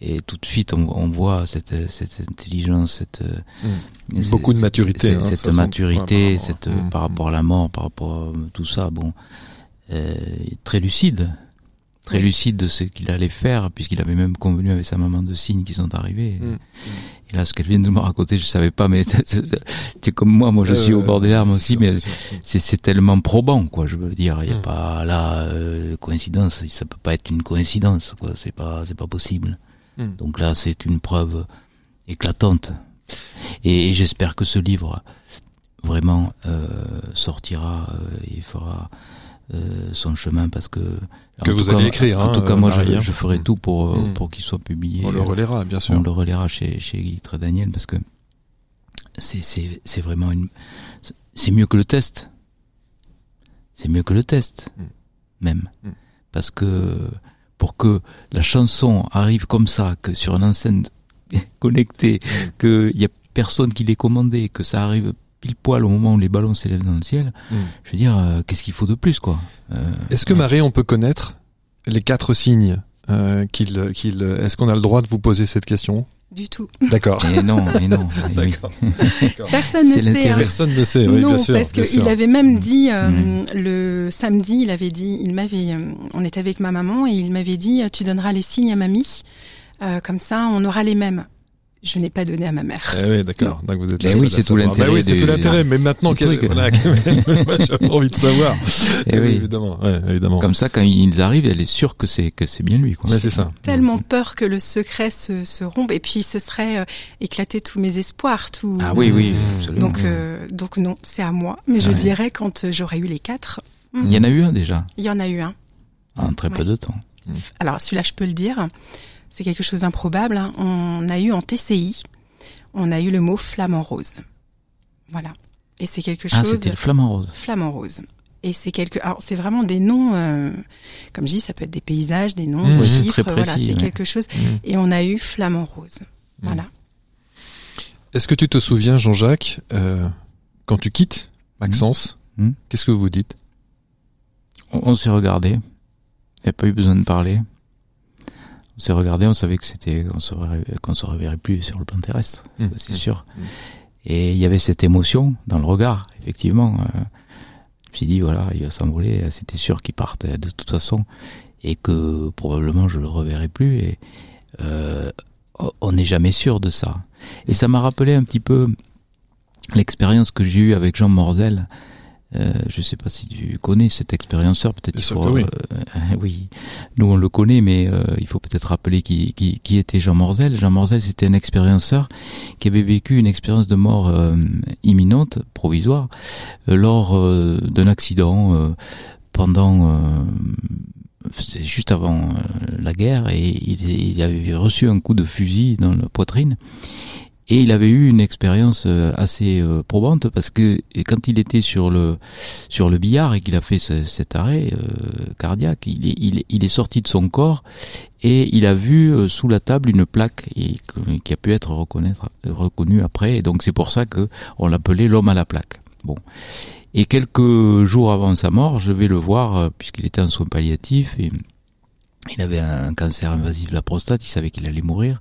et tout de suite on, on voit cette, cette intelligence, cette mmh. beaucoup de maturité, cette, hein, maturité, cette mmh. par rapport à la mort, par rapport à tout ça, bon, euh, très lucide, très lucide de ce qu'il allait faire, puisqu'il avait même convenu avec sa maman de signes qui sont arrivés. Mmh. Et là, ce qu'elle vient de me raconter, je savais pas, mais [laughs] es comme moi, moi je suis au bord des larmes aussi, mais c'est tellement probant, quoi. Je veux dire, il y a pas là euh, coïncidence, ça peut pas être une coïncidence, quoi. C'est pas, c'est pas possible. Hmm. Donc là, c'est une preuve éclatante. Et, j'espère que ce livre vraiment euh, sortira euh, et fera euh, son chemin parce que que vous allez écrire. En tout cas, moi, je, je, ferai tout pour hmm. pour qu'il soit publié. On le relaiera, bien sûr. On le relaiera chez chez Guy Daniel parce que c'est c'est c'est vraiment une c'est mieux que le test. C'est mieux que le test, hmm. même, parce que pour que la chanson arrive comme ça, que sur une enceinte [laughs] connectée, mm. qu'il y a personne qui l'ait commandé, que ça arrive pile poil au moment où les ballons s'élèvent dans le ciel, mm. je veux dire, euh, qu'est-ce qu'il faut de plus, quoi? Euh, Est-ce que Marie, on peut connaître les quatre signes euh, qu'il, qu'il, Est-ce qu'on a le droit de vous poser cette question? Du tout. [laughs] D'accord. Et non, et non. [laughs] [laughs] D'accord. Personne ne sait. Hein. Personne ne sait. Oui, non, bien sûr, parce qu'il avait même dit euh, mm. le samedi, il avait dit, il m'avait, euh, on était avec ma maman et il m'avait dit, tu donneras les signes à mamie, euh, comme ça, on aura les mêmes je n'ai pas donné à ma mère. Eh oui, d'accord. Donc vous êtes là. Mais oui, c'est tout l'intérêt. oui, c'est tout l'intérêt. Mais maintenant, quel... voilà, [laughs] j'ai envie de savoir. Et eh oui. Évidemment, ouais, évidemment. Comme ça, quand ils arrivent, elle est sûre que c'est que c'est bien lui. Quoi. c'est ça. Tellement peur que le secret se, se rompe et puis ce serait euh, éclater tous mes espoirs. Tout. Ah oui, oui, absolument. Donc, euh, donc non, c'est à moi. Mais je dirais quand j'aurai eu les quatre. Il y en a eu un déjà. Il y en a eu un. En très peu de temps. Alors celui-là, je peux le dire. C'est quelque chose d'improbable. Hein. On a eu en TCI on a eu le mot flamant rose. Voilà. Et c'est quelque ah, chose. Ah, c'était le flamant rose. Flamant rose. Et c'est quelque. Alors, c'est vraiment des noms. Euh, comme je dis, ça peut être des paysages, des noms, mmh, des chiffres. voilà, c'est quelque chose. Mmh. Et on a eu flamant rose. Mmh. Voilà. Est-ce que tu te souviens, Jean-Jacques, euh, quand tu quittes Maxence, qu'est-ce que vous dites? On, s'est regardé. Il n'y a pas eu besoin de parler on s'est regardé, on savait que c'était qu'on se qu'on se reverrait plus sur le plan terrestre, mmh. c'est sûr. Mmh. Et il y avait cette émotion dans le regard, effectivement. Euh, je me suis dit, voilà, il va s'envoler, c'était sûr qu'il partait de toute façon, et que probablement je le reverrai plus, et euh, on n'est jamais sûr de ça. Et ça m'a rappelé un petit peu l'expérience que j'ai eue avec Jean Morzel, euh, je ne sais pas si tu connais cet expérienceur, peut-être il oui. Euh, [laughs] oui. Nous on le connaît, mais euh, il faut peut-être rappeler qui, qui, qui, était Jean Morzel. Jean Morzel, c'était un expérienceur qui avait vécu une expérience de mort imminente, provisoire, lors d'un accident pendant juste avant la guerre, et il, il avait reçu un coup de fusil dans la poitrine. Et il avait eu une expérience euh, assez euh, probante parce que quand il était sur le sur le billard et qu'il a fait cet arrêt euh, cardiaque, il est, il, il, est sorti de son corps et il a vu sous la table une plaque et, qui a pu être reconnue après. Et donc c'est pour ça que on l'appelait l'homme à la plaque. Bon. Et quelques jours avant sa mort, je vais le voir puisqu'il était en soins palliatifs et il avait un cancer invasif de la prostate. Il savait qu'il allait mourir.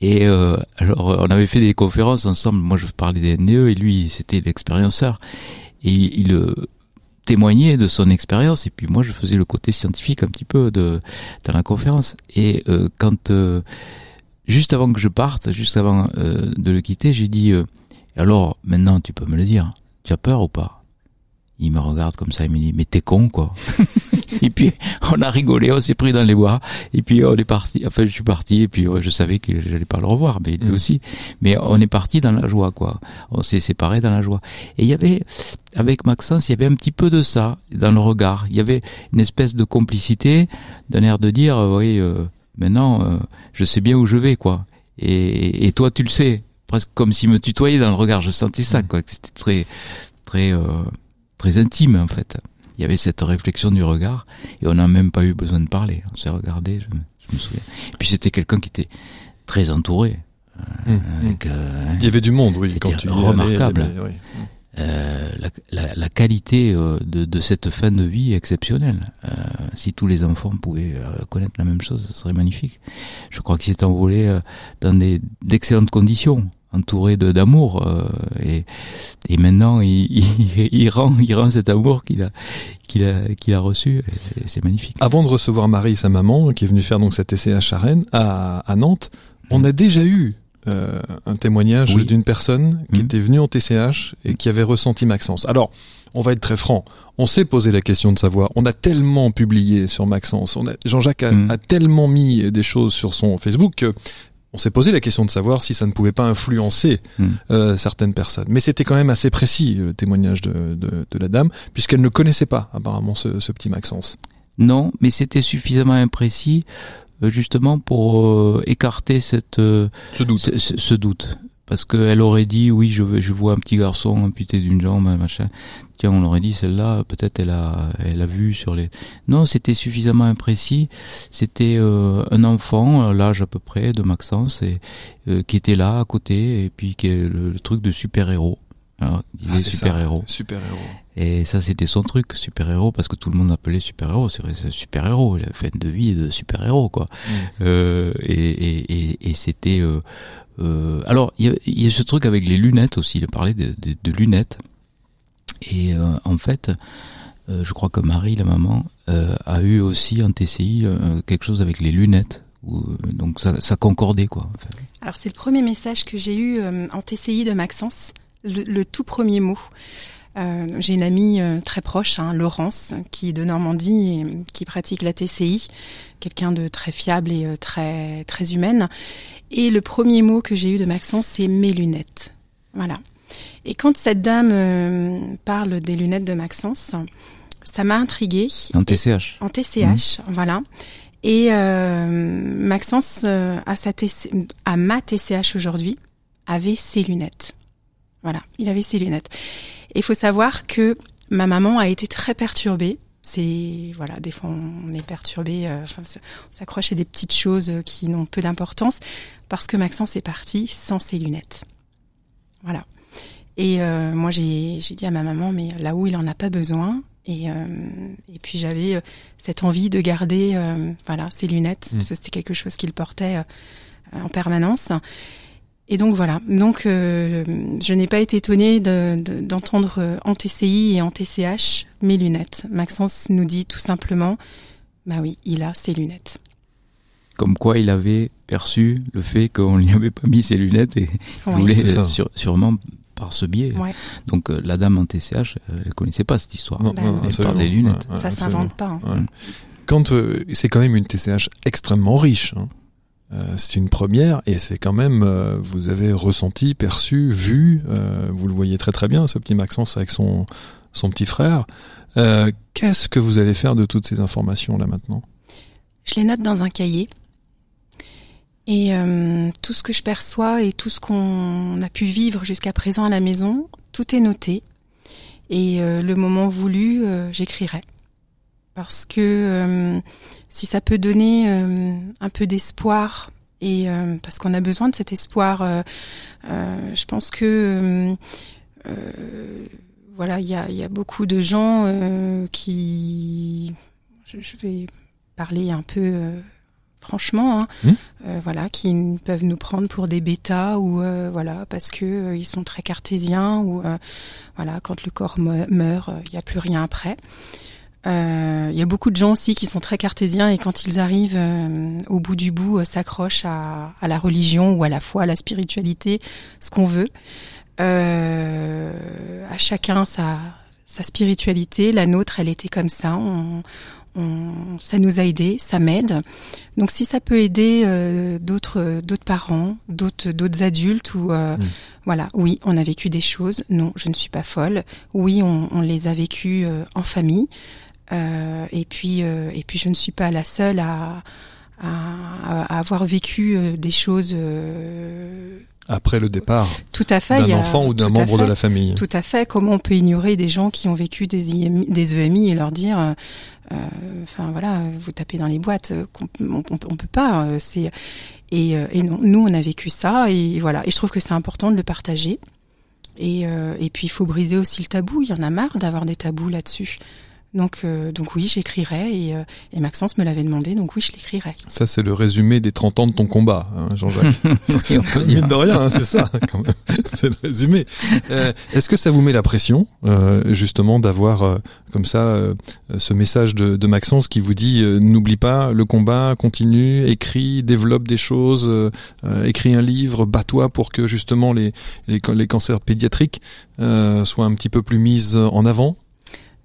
Et euh, alors, on avait fait des conférences ensemble. Moi, je parlais des NDE et lui, c'était l'expérienceur. Et il euh, témoignait de son expérience. Et puis moi, je faisais le côté scientifique un petit peu de dans la conférence. Et euh, quand juste avant que je parte, juste avant de le quitter, j'ai dit alors maintenant, tu peux me le dire. Tu as peur ou pas? Il me regarde comme ça, il me dit mais t'es con quoi. [laughs] et puis on a rigolé, on s'est pris dans les bois. Et puis on est parti. Enfin je suis parti et puis je savais que j'allais pas le revoir, mais lui mm. aussi. Mais on est parti dans la joie quoi. On s'est séparés dans la joie. Et il y avait avec Maxence, il y avait un petit peu de ça dans le regard. Il y avait une espèce de complicité, d'un air de dire euh, oui euh, maintenant euh, je sais bien où je vais quoi. Et, et toi tu le sais presque comme s'il me tutoyait dans le regard. Je sentais ça, mm. quoi. C'était très, très, très intime en fait. Il y avait cette réflexion du regard et on n'a même pas eu besoin de parler. On s'est regardé, je me, souviens. Et puis c'était quelqu'un qui était très entouré. Euh, hum, hum. euh, il y avait du monde, oui. Tu remarquable. Euh, la, la, la, qualité de, de, cette fin de vie est exceptionnelle. Euh, si tous les enfants pouvaient connaître la même chose, ce serait magnifique. Je crois qu'il s'est envolé dans d'excellentes conditions entouré de d'amour euh, et, et maintenant il, [laughs] il, il, rend il rend cet amour qu'il a qu'il a qu'il a reçu c'est magnifique. Avant de recevoir Marie sa maman qui est venue faire donc cette TCH à Rennes à, à Nantes, on a déjà eu euh, un témoignage d'une personne qui mmh. était venue en TCH et qui avait ressenti Maxence. Alors, on va être très franc. On s'est posé la question de savoir. On a tellement publié sur Maxence. On a, Jean-Jacques a, mmh. a, tellement mis des choses sur son Facebook que on s'est posé la question de savoir si ça ne pouvait pas influencer hmm. euh, certaines personnes. Mais c'était quand même assez précis le témoignage de, de, de la dame, puisqu'elle ne connaissait pas apparemment ce, ce petit Maxence. Non, mais c'était suffisamment imprécis euh, justement pour euh, écarter cette ce doute. Ce, ce doute parce qu'elle aurait dit oui je je vois un petit garçon amputé d'une jambe machin. Tiens on aurait dit celle-là peut-être elle a elle a vu sur les non c'était suffisamment imprécis. C'était euh, un enfant l'âge à peu près de Maxence et euh, qui était là à côté et puis qui est le, truc de super héros ah, super héros super héros et ça c'était son truc super héros parce que tout le monde appelait super héros c'est vrai c'est super héros la fin de vie de super héros quoi mmh. euh, et, et, et, et c'était euh, euh, alors, il y, a ce truc avec les lunettes aussi. Il a parlé de, lunettes. Et euh, en fait, euh, je crois que Marie, la maman, a eu aussi en TCI quelque chose avec les lunettes. donc ça, concordait quoi. Alors c'est le premier message que j'ai eu en TCI de Maxence, le, tout premier mot. J'ai une amie très proche, hein, Laurence, qui est de Normandie et qui pratique la TCI, quelqu'un de très fiable et très très humaine. Et le premier mot que j'ai eu de Maxence, c'est mes lunettes. Voilà. Et quand cette dame euh, parle des lunettes de Maxence, ça m'a intriguée. En TCH. En TCH, mmh. voilà. Et euh, Maxence, euh, à, sa TC, à ma TCH aujourd'hui, avait ses lunettes. Voilà, il avait ses lunettes. Il faut savoir que ma maman a été très perturbée. C'est voilà des fois on est perturbé euh, on s'accroche à des petites choses qui n'ont peu d'importance parce que Maxence est parti sans ses lunettes. Voilà. Et euh, moi j'ai dit à ma maman mais là où il en a pas besoin. Et, euh, et puis j'avais cette envie de garder voilà ses lunettes mmh. parce que c'était quelque chose qu'il portait en permanence Et donc voilà. Donc je n'ai pas été étonnée d'entendre en TCI et en TCH mes lunettes. Maxence nous dit tout simplement, bah oui, il a ses lunettes. Comme quoi il avait perçu le fait qu'on n'y avait pas mis ses lunettes et voulait sûrement par ce biais. Donc la dame en TCH, elle ne connaissait pas cette histoire. Non, bah, des lunettes. ça s'invente pas. Hein. Quand c'est quand même une TCH extrêmement riche. Hein. Euh, c'est une première et c'est quand même euh, vous avez ressenti, perçu, vu, euh, vous le voyez très très bien ce petit Maxence avec son son petit frère. Qu'est-ce que vous allez faire de toutes ces informations là maintenant? Je les note dans un cahier. Et tout ce que je perçois et tout ce qu'on a pu vivre jusqu'à présent à la maison, tout est noté. Et le moment voulu, j'écrirai. Parce que si ça peut donner euh, un peu d'espoir et euh, parce qu'on a besoin de cet espoir, euh, je pense que voilà, il y a, y a, beaucoup de gens qui, je, vais parler un peu franchement, hein, mmh. voilà, qui peuvent nous prendre pour des bêtas ou voilà parce que ils sont très cartésiens ou voilà quand le corps meurt, il n'y a plus rien après. Il euh, y a beaucoup de gens aussi qui sont très cartésiens et quand ils arrivent euh, au bout du bout euh, s'accrochent à, à, la religion ou à la foi, à la spiritualité, ce qu'on veut. à chacun sa, sa spiritualité. La nôtre, elle était comme ça. On, on, ça nous a aidé, ça m'aide. Donc si ça peut aider d'autres d'autres parents, d'autres d'autres adultes ou mm. voilà, oui, on a vécu des choses. Non, je ne suis pas folle. Oui, on, on les a vécues en famille. Euh, et puis, euh, et puis, je ne suis pas la seule à, à, avoir vécu euh, des choses. après le départ tout à fait d'un enfant ou d'un membre de la famille. Tout à fait. Comment on peut ignorer des gens qui ont vécu des, IMI, des EMI et leur dire, enfin voilà, vous tapez dans les boîtes, on, on, peut pas. c'est et, et non, nous on a vécu ça et voilà. Et je trouve que c'est important de le partager. Et, et puis il faut briser aussi le tabou. Il y en a marre d'avoir des tabous là-dessus. Donc, euh, donc oui, j'écrirai et, euh, et, Maxence me l'avait demandé, donc oui, je l'écrirai. Ça, c'est le résumé des 30 ans de ton combat, hein, Jean-Jacques. [laughs] Mine de rien, hein, c'est ça, quand même. [laughs] c'est le résumé. Euh, Est-ce que ça vous met la pression, euh, justement, d'avoir euh, comme ça ce message de, de, Maxence qui vous dit n'oublie pas le combat, continue, écris, développe des choses, écris un livre, bats-toi pour que justement les, les, les cancers pédiatriques soient un petit peu plus mis en avant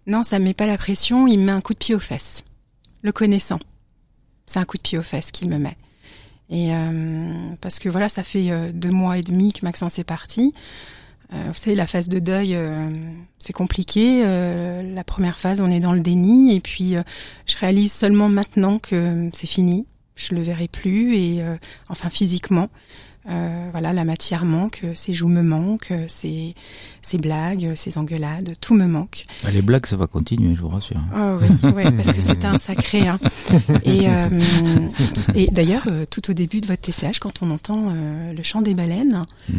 non, ça me met pas la pression, il me met un coup de pied aux fesses. Le connaissant. C'est un coup de pied aux fesses qu'il me met. Et euh, parce que voilà, ça fait euh, deux mois et demi que Maxence est parti. Euh, vous savez, la phase de deuil, c'est compliqué. la première phase, on est dans le déni, et puis je réalise seulement maintenant que c'est fini. Je le verrai plus, et enfin physiquement. Euh, voilà, la matière manque, ses joues me manquent, ses, ses blagues, ses engueulades, tout me manque. Bah, les blagues, ça va continuer, je vous rassure. Oh, oui, parce que c'était un sacré. Hein. Et, euh, et d'ailleurs, euh, tout au début de votre TCH, quand on entend le chant des baleines, mmh.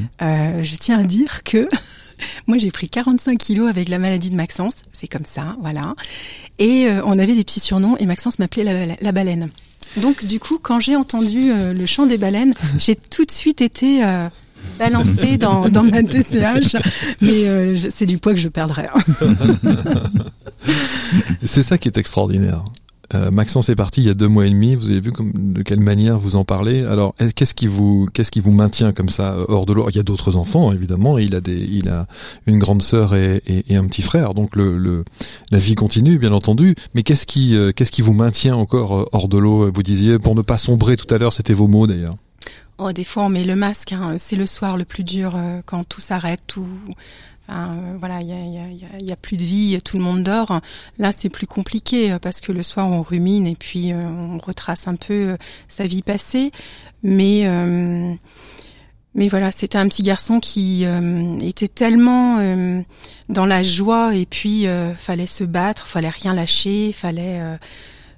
je tiens à dire que [laughs] moi, j'ai pris 45 kilos avec la maladie de Maxence. C'est comme ça, voilà. Et on avait des petits surnoms et Maxence m'appelait la, la, baleine. Donc du coup, quand j'ai entendu euh, le chant des baleines, [laughs] j'ai tout de suite été euh, balancée dans, [laughs] dans ma TCH, mais euh, c'est du poids que je perdrais. Hein. [laughs] c'est ça qui est extraordinaire. Euh, Maxence est parti il y a deux mois et demi. Vous avez vu comme, de quelle manière vous en parlez? Alors, qu'est-ce qui vous, qu'est-ce qui vous maintient comme ça euh, hors de l'eau Il y a d'autres enfants, évidemment. il a il a une grande sœur et, un petit frère. Donc la vie continue, bien entendu. Mais qu'est-ce qui, euh, qu'est-ce qui vous maintient encore hors de l'eau? Vous disiez pour ne pas sombrer tout à l'heure. C'était vos mots d'ailleurs. Oh, des fois on met le masque. Hein. C'est le soir le plus dur quand tout s'arrête, tout euh, voilà, il y a, y, y a, plus de vie, tout le monde dort. Là, c'est plus compliqué euh, parce que le soir, on rumine et puis euh, on retrace un peu sa vie passée. Mais mais voilà, c'était un petit garçon qui était tellement dans la joie et puis fallait se battre, fallait rien lâcher, fallait.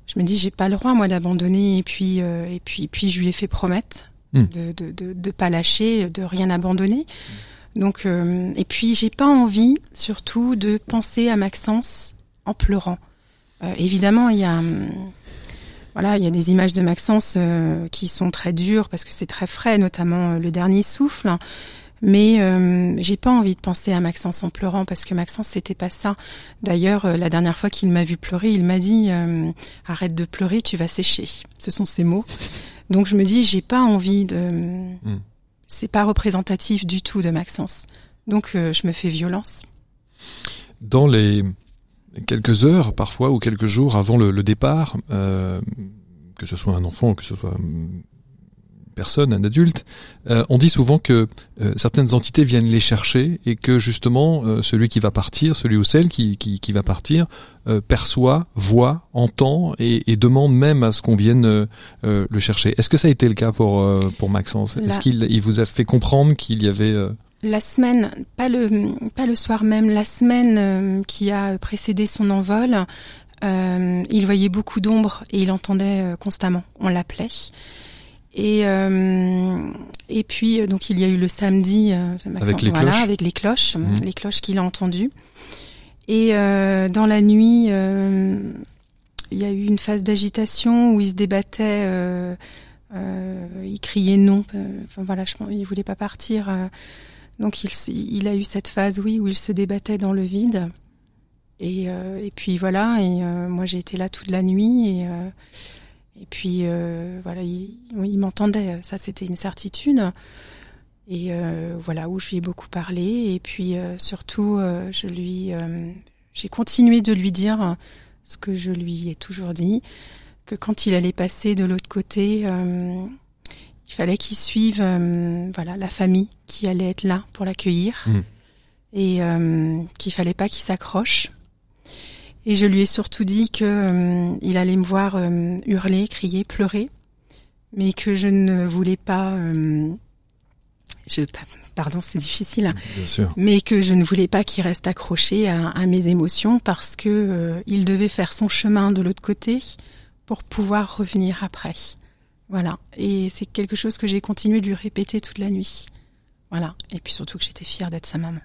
je me dis, j'ai pas le droit moi d'abandonner et puis et puis puis je lui ai fait promettre hmm. de, de, de de pas lâcher, de rien abandonner. Donc, euh, et puis j'ai pas envie, surtout, de penser à Maxence en pleurant. Euh, évidemment, il y a, voilà, il y a des images de Maxence qui sont très dures parce que c'est très frais, notamment le dernier souffle. Mais euh, j'ai pas envie de penser à Maxence en pleurant parce que Maxence c'était pas ça. D'ailleurs, euh, la dernière fois qu'il m'a vu pleurer, il m'a dit euh, arrête de pleurer, tu vas sécher. Ce sont ses mots. Donc je me dis j'ai pas envie de. C'est pas représentatif du tout de Maxence. Donc je me fais violence. Dans les quelques heures parfois ou quelques jours avant le, départ, que ce soit un enfant, que ce soit personne, un adulte, euh, on dit souvent que euh, certaines entités viennent les chercher et que justement euh, celui qui va partir, celui ou celle qui, qui, va partir, perçoit, voit, entend et, demande même à ce qu'on vienne le chercher. Est-ce que ça a été le cas pour, pour Maxence? Est-ce qu'il il vous a fait comprendre qu'il y avait... La semaine, pas le, pas le soir même, la semaine qui a précédé son envol, il voyait beaucoup d'ombres et il entendait constamment. On l'appelait. Et, euh, et puis, euh, donc, il y a eu le samedi, euh, avec, les voilà, avec les cloches, mmh. les cloches qu'il a entendues. Et dans la nuit, il y a eu une phase d'agitation où il se débattait, euh, il criait non. Enfin voilà, je, il voulait pas partir. donc il, il a eu cette phase, oui, où il se débattait dans le vide. Et, et puis voilà, et moi j'ai été là toute la nuit et et puis euh, voilà, il, m'entendait, ça c'était une certitude. Et euh, voilà où je lui ai beaucoup parlé. Et puis euh, surtout, je lui, j'ai continué de lui dire ce que je lui ai toujours dit, que quand il allait passer de l'autre côté, il fallait qu'il suive, voilà, la famille qui allait être là pour l'accueillir, mmh. et qu'il fallait pas qu'il s'accroche et je lui ai surtout dit que euh, il allait me voir euh, hurler, crier, pleurer, mais que je ne voulais pas. Euh, je, pardon, c'est difficile. Hein, Bien sûr. Mais que je ne voulais pas qu'il reste accroché à, à, mes émotions parce que il devait faire son chemin de l'autre côté pour pouvoir revenir après. Voilà. Et c'est quelque chose que j'ai continué de lui répéter toute la nuit. Voilà. Et puis surtout que j'étais fière d'être sa maman.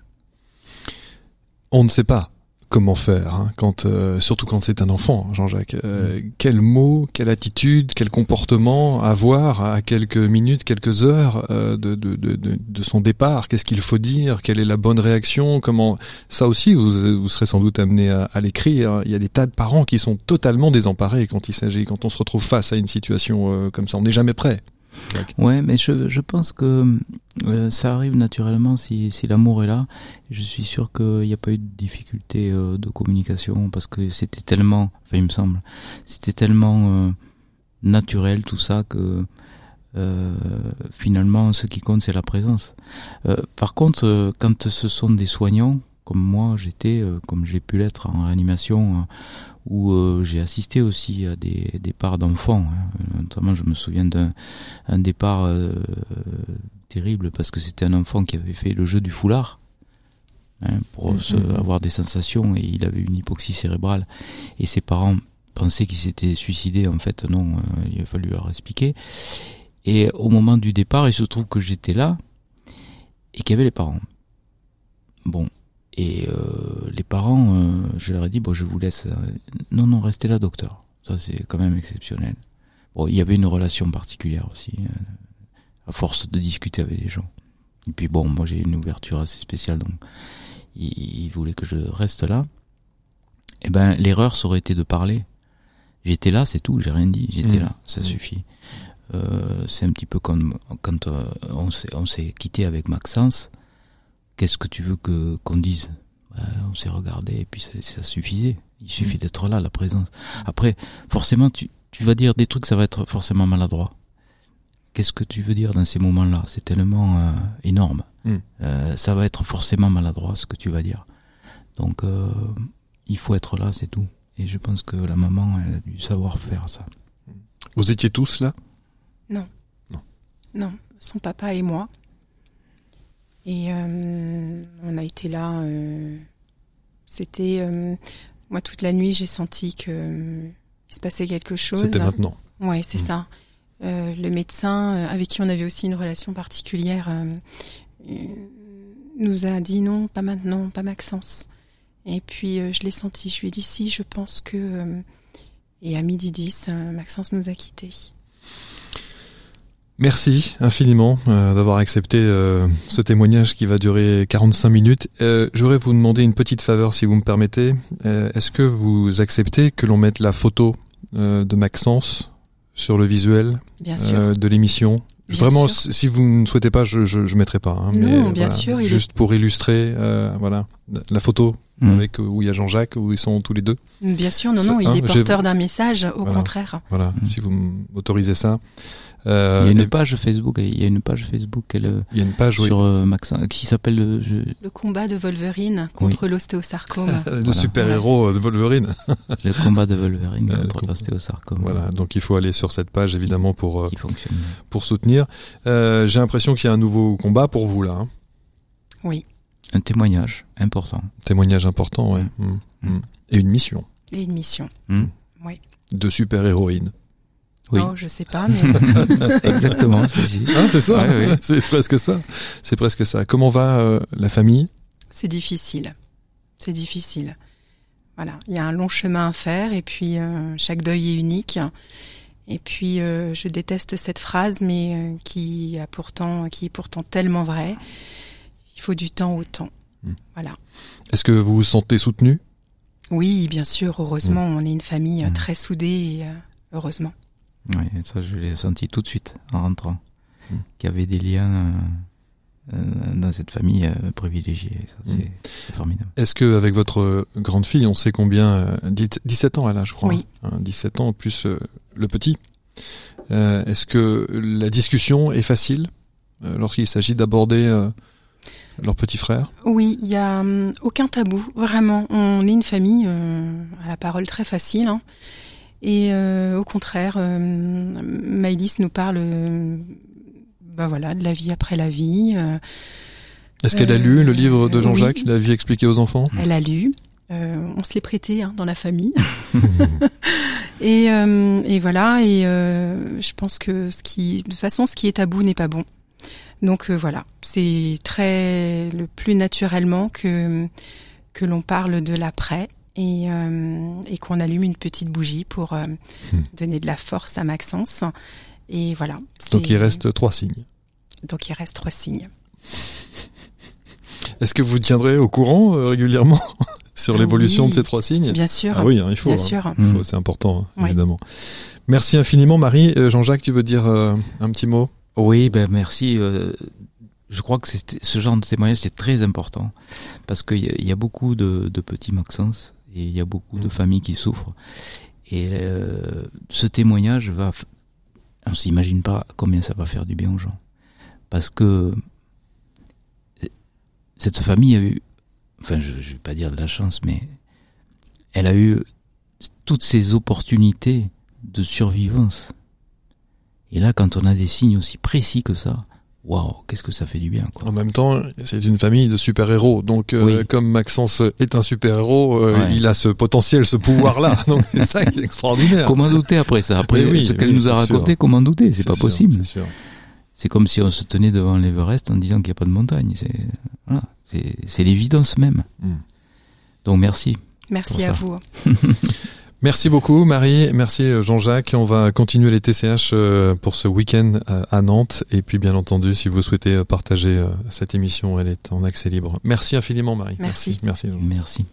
On ne sait pas comment faire, hein, quand, euh, surtout quand c'est un enfant, Jean-Jacques. Euh, mm. Quel mot, quelle attitude, quel comportement avoir à quelques minutes, quelques heures euh, de, de, de, de, son départ? Qu'est-ce qu'il faut dire? Quelle est la bonne réaction? Comment Ça aussi, vous, vous serez sans doute amené à, à l'écrire. Il y a des tas de parents qui sont totalement désemparés quand il s'agit, quand on se retrouve face à une situation comme ça. On n'est jamais prêt. Ouais, mais je, je pense que euh, ça arrive naturellement si, si l'amour est là. Je suis sûr qu'il n'y a pas eu de difficulté euh, de communication parce que c'était tellement, enfin il me semble, c'était tellement euh, naturel tout ça que finalement ce qui compte c'est la présence. par contre, quand ce sont des soignants, comme moi j'étais, comme j'ai pu l'être en réanimation où euh, j'ai assisté aussi à des départs d'enfants. Hein. Notamment, je me souviens d'un départ euh, terrible parce que c'était un enfant qui avait fait le jeu du foulard hein, pour mm-hmm. avoir des sensations et il avait une hypoxie cérébrale et ses parents pensaient qu'il s'était suicidé. En fait, non, euh, il a fallu leur expliquer. Et au moment du départ, il se trouve que j'étais là et qu'il y avait les parents. Bon, et euh, les parents, euh, je leur ai dit, bon, je vous laisse. Euh, non, non, restez là, docteur. Ça, c'est quand même exceptionnel. Bon, il y avait une relation particulière aussi, à force de discuter avec les gens. Et puis bon, moi j'ai une ouverture assez spéciale, donc ils, voulaient que je reste là. Eh ben, l'erreur, ça aurait été de parler. J'étais là, c'est tout, j'ai rien dit, j'étais mmh. là, ça mmh. suffit. c'est un petit peu comme quand on s'est quitté avec Maxence qu'est-ce que tu veux que qu'on dise? Ben, On s'est regardé et puis ça, suffisait. Il suffit mm. d'être là, la présence. Après, forcément, tu, tu vas dire des trucs, ça va être forcément maladroit. Qu'est-ce que tu veux dire dans ces moments-là? C'est tellement euh, énorme. Mm. Euh, ça va être forcément maladroit ce que tu vas dire. Donc, euh, il faut être là, c'est tout. Et je pense que la maman, elle a dû savoir faire ça. Vous étiez tous là? Non. Non. Non. Son papa et moi. Et euh, on a été là. Euh, c'était euh, moi toute la nuit, j'ai senti que il se passait quelque chose. C'était maintenant. Ouais, c'est mm. ça. le médecin avec qui on avait aussi une relation particulière nous a dit non, pas maintenant, pas Maxence. Et puis je l'ai senti. Je lui ai dit si, je pense que Et à midi 10, Maxence nous a quittés. Merci infiniment d'avoir accepté ce témoignage qui va durer 45 minutes. J'aurais vous demander une petite faveur si vous me permettez. Est-ce que vous acceptez que l'on mette la photo de Maxence sur le visuel de l'émission? Vraiment, si vous ne souhaitez pas, je je, je mettrai pas. Hein, non, bien sûr. juste pour illustrer, euh, voilà, la photo mm. avec où il y a Jean-Jacques où ils sont tous les deux. Bien sûr, non, non, il hein, est porteur d'un message, au contraire. Voilà, si vous m'autorisez ça. Euh, il y a une page Facebook, il y a une page Facebook il y a une page, sur euh, Maxin, qui s'appelle le, le combat de Wolverine contre l'ostéosarcome. [laughs] le super héros de Wolverine. le combat de Wolverine [laughs] contre l'ostéosarcome. Voilà, donc il faut aller sur cette page évidemment pour euh, pour soutenir. Euh, J'ai l'impression qu'il y a un nouveau combat pour vous là. Hein. Oui. Un témoignage important. Témoignage important, ouais. Mm. Mm. Et une mission. Et une mission. Mm. Oui. De super héroïne. Oui. Oh, je sais pas, mais [laughs] exactement. Ah, c'est ça. C'est presque ça. C'est presque ça. Comment va euh, la famille? C'est difficile. C'est difficile. Voilà, il y a un long chemin à faire et puis euh, chaque deuil est unique. Et puis euh, je déteste cette phrase, mais qui a pourtant, qui est pourtant tellement vraie. Il faut du temps au temps. Hmm. Voilà. Est-ce que vous vous sentez soutenu? Oui, bien sûr. Heureusement, hmm. on est une famille hmm. très soudée et heureusement. Oui, ça je l'ai senti tout de suite en rentrant, hmm. qu'il y avait des liens euh, euh, dans cette famille euh, privilégiée. Ça, hmm. c'est, formidable. Est-ce que avec votre grande fille, on sait combien 17 ans elle a, je crois. Oui. 17 hein, ans plus le petit. est-ce que la discussion est facile lorsqu'il s'agit d'aborder leur petit frère? Oui, il y a hum, aucun tabou, vraiment. On est une famille à la parole très facile. Hein. Et euh, au contraire, euh, Maïlis nous parle euh, bah voilà, de la vie après la vie. Est-ce qu'elle a lu le livre de Jean-Jacques, La vie expliquée aux enfants? Elle a lu. on se l'est prêté hein, dans la famille. [laughs] [laughs] et, et, voilà, et je pense que ce qui, de toute façon, ce qui est tabou n'est pas bon. Donc voilà, c'est très le plus naturellement que que l'on parle de l'après et, euh, et qu'on allume une petite bougie pour euh, hmm. donner de la force à Maxence. Et voilà. Donc il reste trois signes. Donc il reste trois signes. [laughs] Est-ce que vous tiendrez au courant euh, régulièrement [laughs] sur l'évolution de ces trois signes? Bien sûr. Ah oui, hein, il faut. Bien hein. sûr. C'est important, hein, évidemment. Merci infiniment, Marie. Jean-Jacques, tu veux dire un petit mot? Oui, ben merci je crois que ce genre de témoignage c'est très important parce qu'il y, y, a beaucoup de, de petits Maxence et il y a beaucoup de familles qui souffrent. Et euh, ce témoignage va, on s'imagine pas combien ça va faire du bien aux gens, parce que cette famille a eu, enfin je, je vais pas dire de la chance, mais elle a eu toutes ces opportunités de survivance. Et là, quand on a des signes aussi précis que ça, waouh, qu'est-ce que ça fait du bien. Quoi. En même temps, c'est une famille de super-héros. Donc, euh, comme Maxence est un super-héros, euh, il a ce potentiel, ce pouvoir-là. [laughs] donc, c'est ça qui est extraordinaire. Comment douter après ça? Après oui, ce qu'elle nous a raconté, comment douter? C'est pas possible. C'est comme si on se tenait devant l'Everest en disant qu'il n'y a pas de montagne. C'est voilà, c'est l'évidence même. Hmm. Donc, merci. Merci à vous. [laughs] Merci beaucoup Marie, merci euh, Jean-Jacques. On va continuer les TCH euh, pour ce week-end euh, à Nantes. Et puis bien entendu, si vous souhaitez partager cette émission, elle est en accès libre. Merci infiniment Marie. Merci. Merci. Merci.